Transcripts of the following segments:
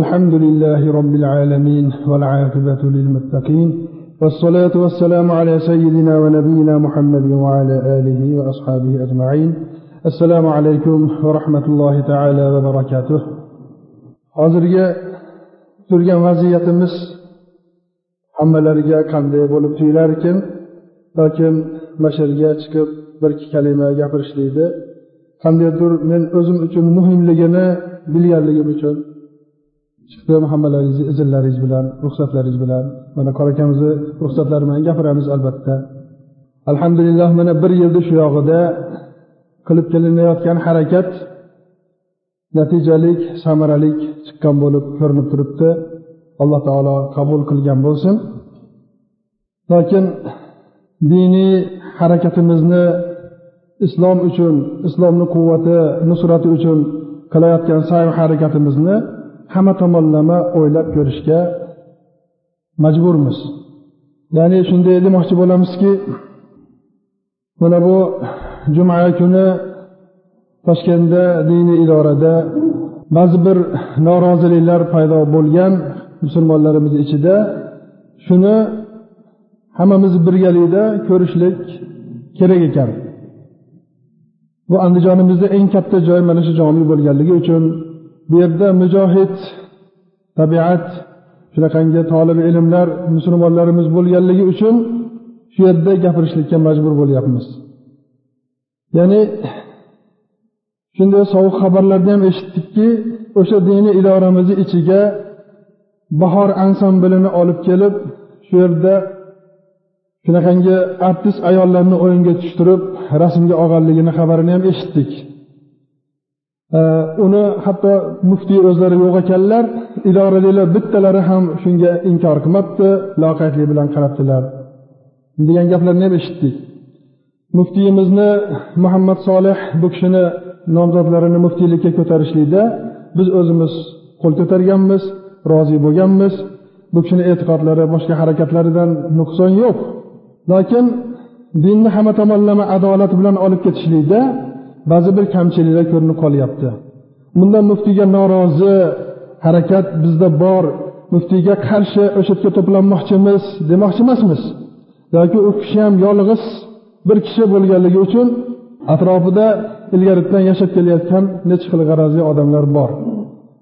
الحمد لله رب العالمين والعاقبة للمتقين والصلاة والسلام على سيدنا ونبينا محمد وعلى آله وأصحابه أجمعين السلام عليكم ورحمة الله تعالى وبركاته. حاضر يا ترجم مس حمل رجاء كان دي بولب في لكن لكن مشر يا برك كلمة يا برشليدة كان دي من أزم مهم لجنا بليال لجنا chiqdim hammalaringizni izinlaringiz bilan ruxsatlaringiz bilan mana qor akamizni ruxsatlari bilan gapiramiz albatta. Alhamdulillah mana bir yilni shu yog'ida qilib kelinayotgan harakat natijalik samaralik chiqqan bo'lib ko'rinib turibdi. Alloh taolo qabul qilgan bo'lsin. Lokin diniy harakatimizni islom uchun islomni quvvati nusrati uchun qilayotgan sa'y harakatimizni hamma tomonlama o'ylab ko'rishga majburmiz. Ya'ni shunday demoqchi bo'lamizki mana bu juma kuni toshkentda diniy idorada ba'zi bir noroziliklar paydo bo'lgan musulmonlarimiz ichida shuni hammamiz birgalikda ko'rishlik kerak ekan. Bu andijonimizda eng katta joy mana shu jomi bo'lganligi uchun bu yerda mujohid tabiat shunaqangi tolib ilmlar musulmonlarimiz bo'lganligi uchun shu yerda gapirishlikka majbur bo'lyapmiz. Ya'ni shunday sovuq xabarlarni ham eshitdikki o'sha diniy idoramizni ichiga bahor ansamblini olib kelib shu yerda shunaqangi artist ayollarni o'yinga tushtirib rasmga olganligini xabarini ham eshitdik. Uni hatto muftiy o'zlari yo'q ekanlar idoradagilar bittalari ham shunga inkor qilmabdi loqaydlik bilan qarabdilar. Degan gaplarni ham eshitdik. Muftiyimizni muhammad solih bu kishini nomzodlarini muftiylikka ko'tarishlikda biz o'zimiz qo'l ko'targanmiz rozi bo'lganmiz. Bu kishini e'tiqodlari boshqa harakatlaridan nuqson yo'q. Lekin dinni hamma tomonlama adolat bilan olib ketishlikda ba'zi bir kamchiliklar ko'rinib qolyapti. Bundan muftiyga norozi harakat bizda bor. Muftiyga qarshi o'sha yerga to'planmoqchimiz demoqchi emasmiz yoki u kishi ham yolg'iz bir kishi bo'lganligi uchun atrofida ilgaridan yashab kelayotgan necha xil g'arazli odamlar bor.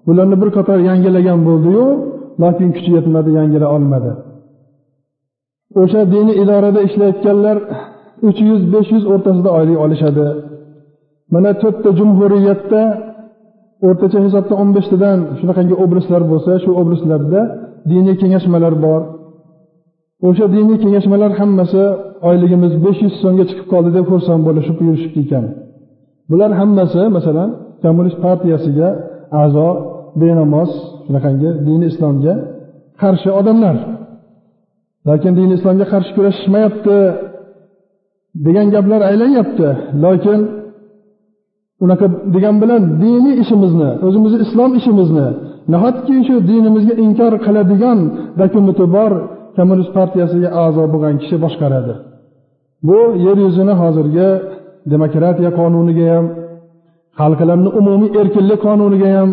Bularni bir qator yangilagan bo'ldiyu lokin kuchi yetmadi yangila olmadi. O'sha diniy idorada ishlayotganlar uch yuz besh yuz o'rtasida oylik olishadi. Mana to'rtta jumhuriyatda o'rtacha hisobda o'n beshtadan shunaqangi oblastlar bo'lsa shu oblastlarda diniy kengashmalar bor. O'sha diniy kengashmalar hammasi oyligimiz besh yuz so'mga chiqib qoldi deb xursand bo'lishib yurishibdi ekan. Bular hammasi masalan kommunist partiyasiga a'zo benamoz shunaqangi dini islomga qarshi odamlar. Lekin dini islomga qarshi kurashishmayapti degan gaplar aylanyapti lokin unaqa degan bilan diniy ishimizni o'zimizni islom ishimizni nahotki shu dinimizga inkor qiladigan dokumenti bor kommunist partiyasiga a'zo bo'lgan kishi boshqaradi? Bu yer yuzini hozirgi demokratiya qonuniga ham xalqlarni umumiy erkinlik qonuniga ham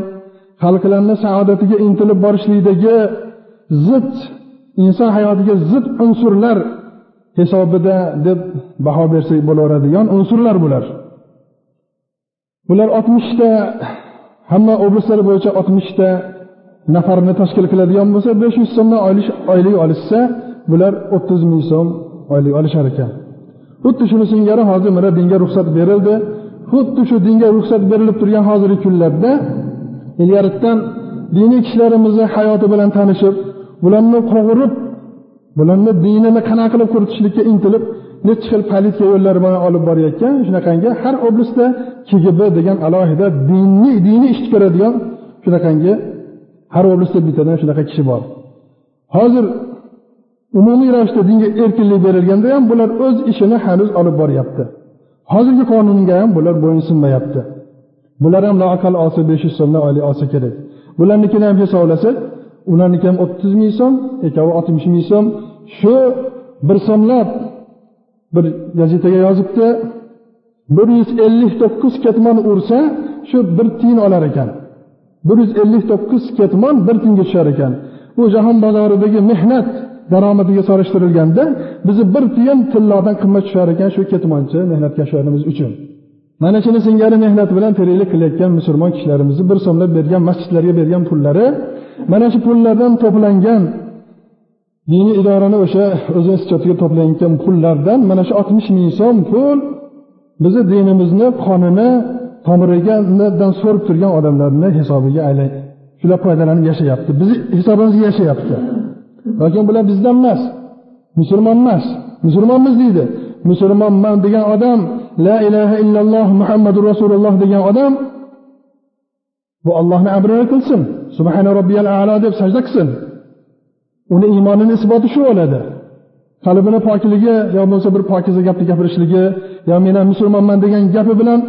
xalqlarni saodatiga intilib borishlikdagi zid inson hayotiga zid unsurlar hisobida deb baho bersak bo'laveradigan unsurlar bular. Bular oltmishta hamma oblastlar bo'yicha oltmishta nafarni tashkil qiladigan bo'lsa besh yuz so'mdan oylik olishsa bular o'ttiz ming so'm oylik olishar ekan. Xuddi shuni singari hozir mana dinga ruxsat berildi. Xuddi shu dinga ruxsat berilib turgan hozirgi kunlarda ilgaridan diniy kishilarimizni hayoti bilan tanishib bularni qovurib bularni dinini qanaqa qilib quritishlikka intilib nechi xil politsiya yo'llari bilan olib borayotgan shunaqangi har oblastda kgb degan alohida diniy diniy ish ko'radigan shunaqangi har oblastda bittadan shunaqa kishi bor. Hozir umumiy ravishda dinga erkinlik berilganda ham bular o'z ishini hanuz olib boryapti. Hozirgi qonunga ham bular bo'ysunmayapti bular ham loaqal olsa besh yuz so'mdan oylik olsa kerak. Bularnikini ham hisoblasak ularniki ham o'ttiz ming so'm ikkovi oltmish ming so'm. Shu bir so'mlab bir gazetaga yozibdi. bir yuz ellik to'qqiz ketmon ursa shu bir tiyin olar ekan. bir yuz ellik to'qqiz ketmon bir tiyinga tushar ekan. Bu jahon bozoridagi mehnat daromadiga solishtirilganda bizni bir tiyin tillodan qimmat tushar ekan shu ketmonchi mehnatkashlarimiz uchun. Mana shuni singari mehnat bilan tiriklik qilayotgan musulmon kishilarimizni bir so'mlab bergan masjidlarga bergan pullari mana shu pullardan to'plangan diniy idorani o'sha o'zini schyotiga to'plangan pullardan mana shu oltmish ming so'm pul bizni dinimizni qonini tomirigadan so'rib turgan odamlarni hisobiga aylan shular foydalanib yashayapti. Bizni hisobimizga yashayapti. Lekin bular bizdan emas musulmon emas musulmonmiz deydi. Musulmonman degan odam la ilaha illalloh muhammadu rasululloh degan odam bu allohni amrini qilsin. Subhana robbiyal alo deb sajda qilsin. Uni iymonini isboti shu bo'ladi. Qalbini pokligi yo bo'lmasa bir pokiza gapni gapirishligi yo men ham musulmonman degan gapi bilan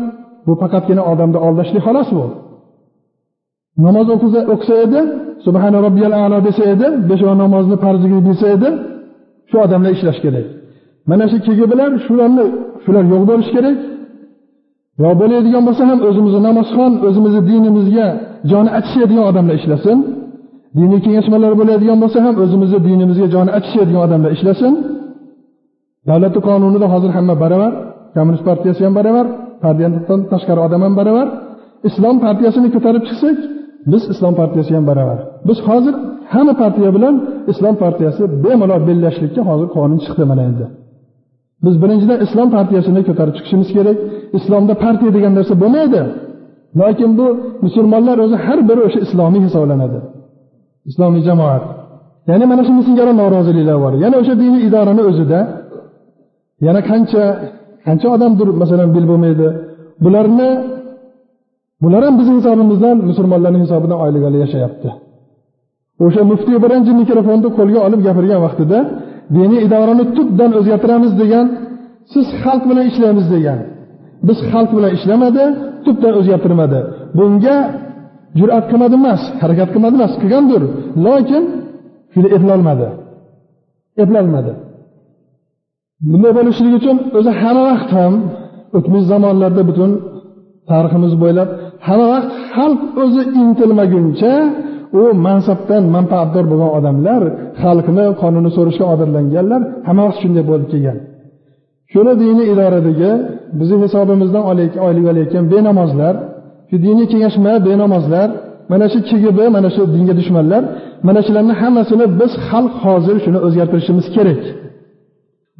bu faqatgina odamni aldashlik xolos bu. Namoz o'qisa edi subhana robbiyal alo desa edi besh vaqt namozni farziga bilsa edi shu odamlar ishlash kerak. Mana shu kegi bilan shularni shular yo'q bo'lishi kerak. Yo bo'ladigan bo'lsa ham o'zimizni namozxon o'zimizni dinimizga joni achishadigan odamlar ishlasin. Diniy kengashmalar bo'ladigan bo'lsa ham o'zimizni dinimizga joni achishadigan odamlar ishlasin. Davlatni qonunida hozir hamma baravar kommunist partiyasi ham baravar partiyadan tashqari odam ham baravar. Islom partiyasini ko'tarib chiqsak biz islom partiyasi ham baravar. Biz hozir hamma partiya bilan islom partiyasi bemalol bellashlikka hozir qonun chiqdi mana endi. Biz birinchidan islom partiyasini ko'tarib chiqishimiz kerak. Islomda partiya degan narsa bo'lmaydi. Lekin bu musulmonlar o'zi har biri o'sha islomiy hisoblanadi. Islomiy jamoat. Ya'ni mana shu singari noroziliklar bor. Yana o'sha diniy idorani o'zida yana qancha qancha odamdir masalan bil bo'lmaydi. Bularni bular ham bizni hisobimizdan musulmonlarni hisobidan oylik yashayapti. O'sha muftiy birinchi mikrofonni qo'lga olib gapirgan vaqtida diniy idorani tubdan o'zgartiramiz degan siz xalq bilan ishlaymiz degan. Biz xalq bilan ishlamadi tubdan o'zgartirmadi. Bunga jur'at qilmadi emas harakat qilmadi emas qilgandir. Lekin shuni eplolmadi. Eplolmadi. Bunday bo'lishligi uchun o'zi hamma vaqt ham o'tmish zamonlarda butun tariximiz bo'ylab hamma vaqt xalq o'zi intilmaguncha u mansabdan manfaatdor bo'lgan odamlar xalqni qonuni so'rashga odatlanganlar hamma vaqt shunday bo'lib kelgan. Shuni diniy idoradagi bizni hisobimizdan oylik olayotgan benamozlar shu diniy kengashma benamozlar mana shu kgb mana shu dinga dushmanlar mana shularni hammasini biz xalq hozir shuni o'zgartirishimiz kerak.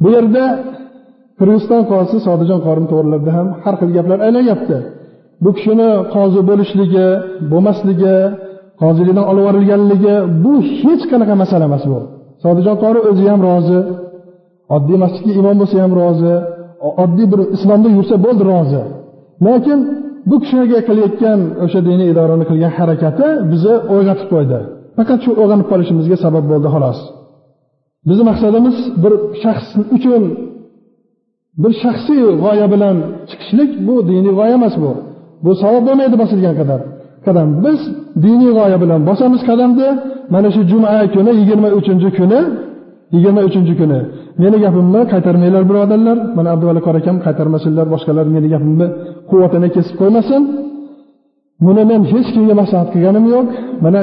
Bu yerda qirg'iziston qozisi sodijon qorim to'g'rilarda ham har xil gaplar aylanyapti bu kishini qozi bo'lishligi bo'lmasligi qozilikdan olib yuborilganligi bu hech qanaqa masala emas bu. Sodijon qori o'zi ham rozi oddiy masjidga imom bo'lsa ham rozi oddiy bir islomda yursa bo'ldi rozi. Lekin bu kishiga qilayotgan o'sha diniy idorani qilgan harakati bizni o'rgatib qo'ydi. Faqat shu o'rganib qolishimizga sabab bo'ldi xolos. Bizni maqsadimiz bir shaxs uchun bir shaxsiy g'oya bilan chiqishlik bu diniy g'oya emas bu. Bu savob bo'lmaydi bosilgan qadar. Qadam biz diniy g'oya bilan bosamiz qadamni. Mana shu juma kuni yigirma uchinchi kuni yigirma uchinchi kuni. Meni gapimni qaytarmanglar birodarlar. Mana abduvali qor akam qaytarmasinlar boshqalar meni gapimni quvvatini kesib qo'ymasin. Buni men hech kimga maslahat qilganim yo'q. Mana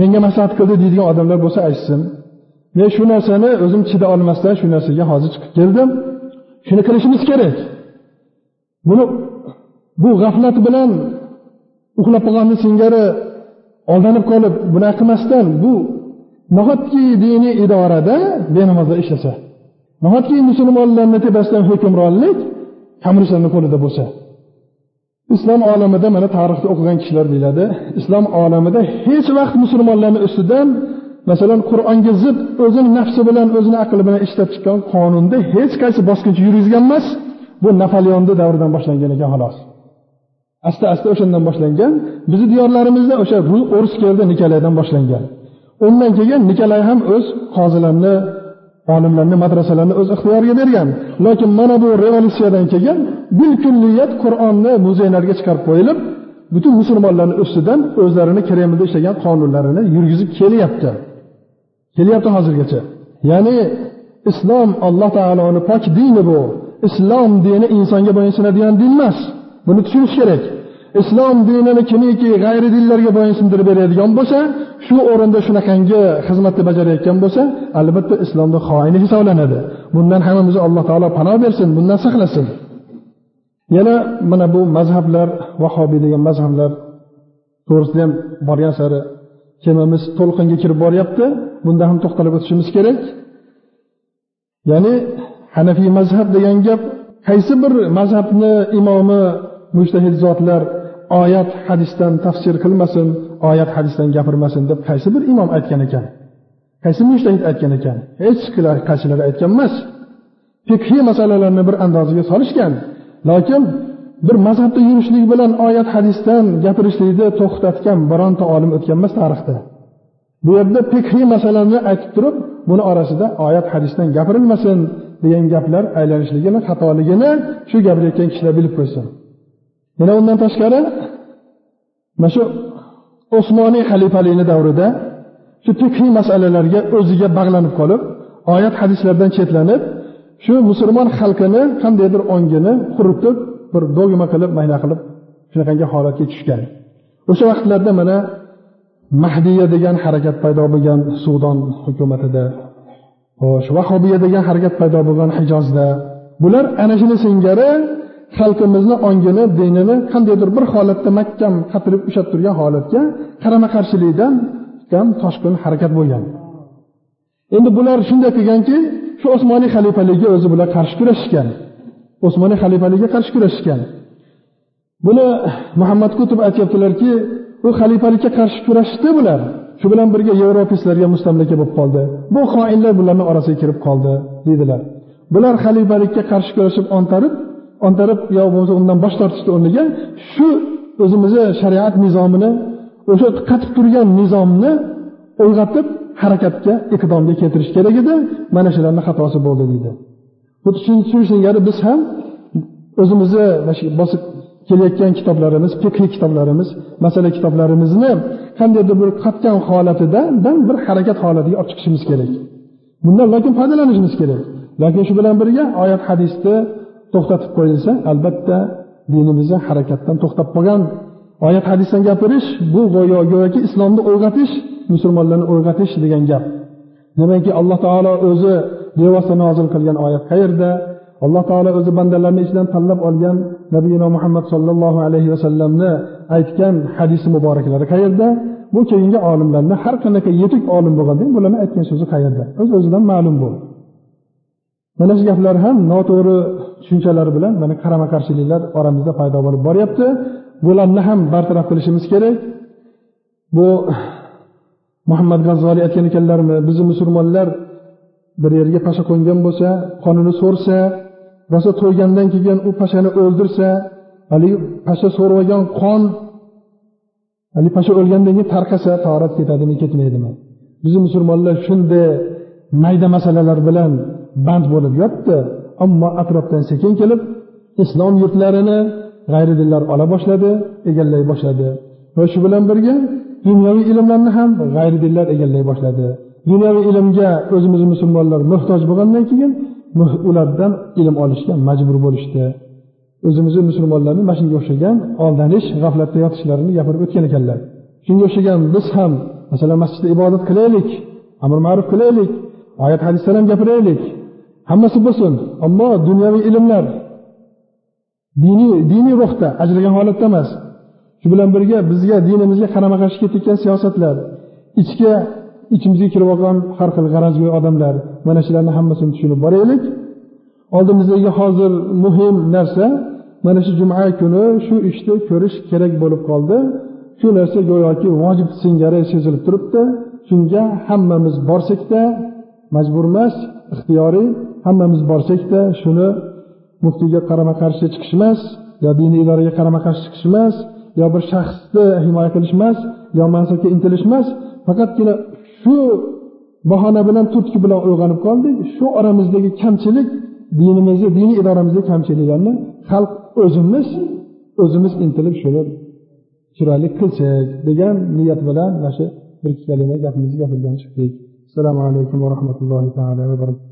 menga maslahat qildi deydigan odamlar bo'lsa aytsin. Men shu narsani o'zim chida olmasdan shu narsaga hozir chiqib keldim. Shuni qilishimiz kerak. Buni bu g'aflat bilan uxlab qolganni singari aldanib qolib bunaqa qilmasdan bu nahotki diniy idorada benamozlar ishlasa nahotki musulmonlarni tepasidan hukmronlik kommunistlarni qo'lida bo'lsa? Islom olamida mana tarixda o'qigan kishilar biladi islom olamida hech vaqt musulmonlarni ustidan masalan qur'onga zid o'zini nafsi bilan o'zini aqli bilan ishlab chiqqan qonunda hech qaysi bosqinchi yurgizgan emas bu napoleonni davridan boshlangan ekan xolos. Asta asta o'shandan boshlangan bizni diyorlarimizda o'sha o'ris keldi nikolaydan boshlangan. Undan keyin nikolay ham o'z qozilarni olimlarni madrasalarni o'z ixtiyoriga bergan. Lekin mana bu revolyutsiyadan keyin bilkulliyat qur'onni muzeylarga chiqarib qo'yilib butun musulmonlarni ustidan o'zlarini kremlda ishlagan qonunlarini yurgizib kelyapti. Kelyapti hozirgacha. Ya'ni islom alloh taoloni pok dini bu. Islom dini insonga bo'ysunadigan din emas. Buni tushunish kerak. Islom dinini kimiki g'ayri dinlarga bo'ysundirib beradigan bo'lsa shu o'rinda shunaqangi xizmatni bajarayotgan bo'lsa albatta islomni xoini hisoblanadi. Bundan hammamizni alloh taolo panoh bersin bundan saqlasin. Yana mana bu mazhablar vahobiy degan mazhablar to'g'risida ham borgan sari kemamiz to'lqinga kirib boryapti. Bunda ham to'xtalib o'tishimiz kerak. Ya'ni hanafiy mazhab degan gap qaysi bir mazhabni imomi mushtahid zotlar oyat hadisdan tafsir qilmasin oyat hadisdan gapirmasin deb qaysi bir imom aytgan ekan? Qaysi mushtahid aytgan ekan? Hech qaysilar aytgan emas. Fiqhiy masalalarni bir andozaga solishgan. Lokin bir mazhabda yurishlik bilan oyat hadisdan gapirishlikni to'xtatgan bironta olim o'tgan emas tarixda. Bu yerda fiqhiy masalani aytib turib buni orasida oyat hadisdan gapirilmasin degan gaplar aylanishligini xatoligini shu gapirayotgan kishilar bilib qo'ysin yana undan tashqari mana shu osmoniy xalifalikni davrida shu fiqhiy masalalarga o'ziga bag'lanib qolib oyat hadislardan chetlanib shu musulmon xalqini qandaydir ongini quritib bir dogma qilib mayna qilib shunaqangi holatga tushgan. O'sha vaqtlarda mana mahdiya degan harakat paydo bo'lgan sudon hukumatida xo'sh vahobiya degan harakat paydo bo'lgan hijozda bular ana shuni singari xalqimizni ongini dinini qandaydir bir holatda mahkam qatirib ushlab turgan holatga qarama qarshilikdan ham toshqin harakat bo'lgan. Endi bular shunday qilganki shu osmoniy xalifalikka o'zi bular qarshi kurashishgan. Osmoniy xalifalikka qarshi kurashishgan. Buni muhammad kutub aytyaptilarki u xalifalikka qarshi kurashishdi bular. Shu bilan birga yevropislarga mustamlaka bo'lib qoldi. Bu xoinlar bularni orasiga kirib qoldi deydilar. Bular xalifalikka qarshi kurashib ontarib ontarib yo bo'lmasa undan bosh tortishni o'rniga shu o'zimizni shariat nizomini o'sha qatib turgan nizomni uyg'otib harakatga iqdomga keltirish kerak edi. Mana shularni xatosi bo'ldi deydi. Xuddi shu singari biz ham o'zimizni bosib kelayotgan kitoblarimiz fiqhiy kitoblarimiz masala kitoblarimizni qandaydir bir qatgan holatidan bir harakat holatiga olib chiqishimiz kerak. Bundan lokin foydalanishimiz kerak. Lekin shu bilan birga oyat hadisni to'xtatib qo'yilsa albatta dinimizni harakatdan to'xtab qolgan oyat hadisdan gapirish bu go'yo go'yoki islomni o'rgatish musulmonlarni o'rgatish degan gap. Demakki alloh taolo o'zi bevosita nozil qilgan oyat qayerda? Alloh taolo o'zi bandalarni ichidan tanlab olgan nabiyino muhammad sollallohu alayhi vasallamni aytgan hadisi muboraklari qayerda? Bu keyingi olimlarni har qanaqa yetuk olim bo'lganda bularni aytgan so'zi qayerda? O'z o'zidan ma'lum bu mana shu gaplar ham noto'g'ri tushunchalar bilan mana qarama qarshiliklar oramizda paydo bo'lib boryapti. Bularni ham bartaraf qilishimiz kerak. Bu muhammad g'azzoliy aytgan ekanlarmi? Bizni musulmonlar bir yerga pasha qo'ngan bo'lsa qonini so'rsa rosa to'ygandan keyin u pashani o'ldirsa haligi pasha so'rib olgan qon haligi pasha o'lgandan keyin tarqasa tahorat ketadimi ketmaydimi? Bizni musulmonlar shunday mayda masalalar bilan band bo'lib yotdi. Ammo atrofdan sekin kelib islom yurtlarini g'ayri dinlar ola boshladi egallay boshladi. Va shu bilan birga dunyoviy ilmlarni ham g'ayri dinlar egallay boshladi. Dunyoviy ilmga o'zimiz musulmonlar muhtoj bo'lgandan keyin ulardan ilm olishga majbur bo'lishdi. O'zimizni musulmonlarni mana shunga o'xshagan aldanish g'aflatda yotishlarini gapirib o'tgan ekanlar. Shunga o'xshagan biz ham masalan masjidda ibodat qilaylik amr ma'ruf qilaylik oyat hadislar ham gapiraylik hammasi bo'lsin. Ammo dunyoviy ilmlar diniy diniy ruhda ajragan holatda emas. Shu bilan birga bizga dinimizga qarama qarshi ketayotgan siyosatlar ichki ichimizga kirib olgan har xil g'arazgo'y odamlar mana shularni hammasini tushunib boraylik. Oldimizdagi hozir muhim narsa mana shu juma kuni shu ishni ko'rish kerak bo'lib qoldi. Shu narsa go'yoki vojib singari sezilib turibdi. Shunga hammamiz borsakda majbur emas ixtiyoriy. Hammamiz borsakda shuni muftiyga qarama qarshi chiqish emas yo diniy idoraga qarama qarshi chiqish emas yo bir shaxsni himoya qilish emas yo mansabga intilish emas. Faqatgina shu bahona bilan turtki bilan uyg'onib qoldik. Shu oramizdagi kamchilik dinimizni diniy idoramizdagi kamchiliklarni xalq o'zimiz o'zimiz intilib shuni chiroyli qilsak degan niyat bilan mana shu bir ikki kalima gapimizni gapirgan chiqdik. Assalomu alaykum va rahmatullohi taala va barakatuh.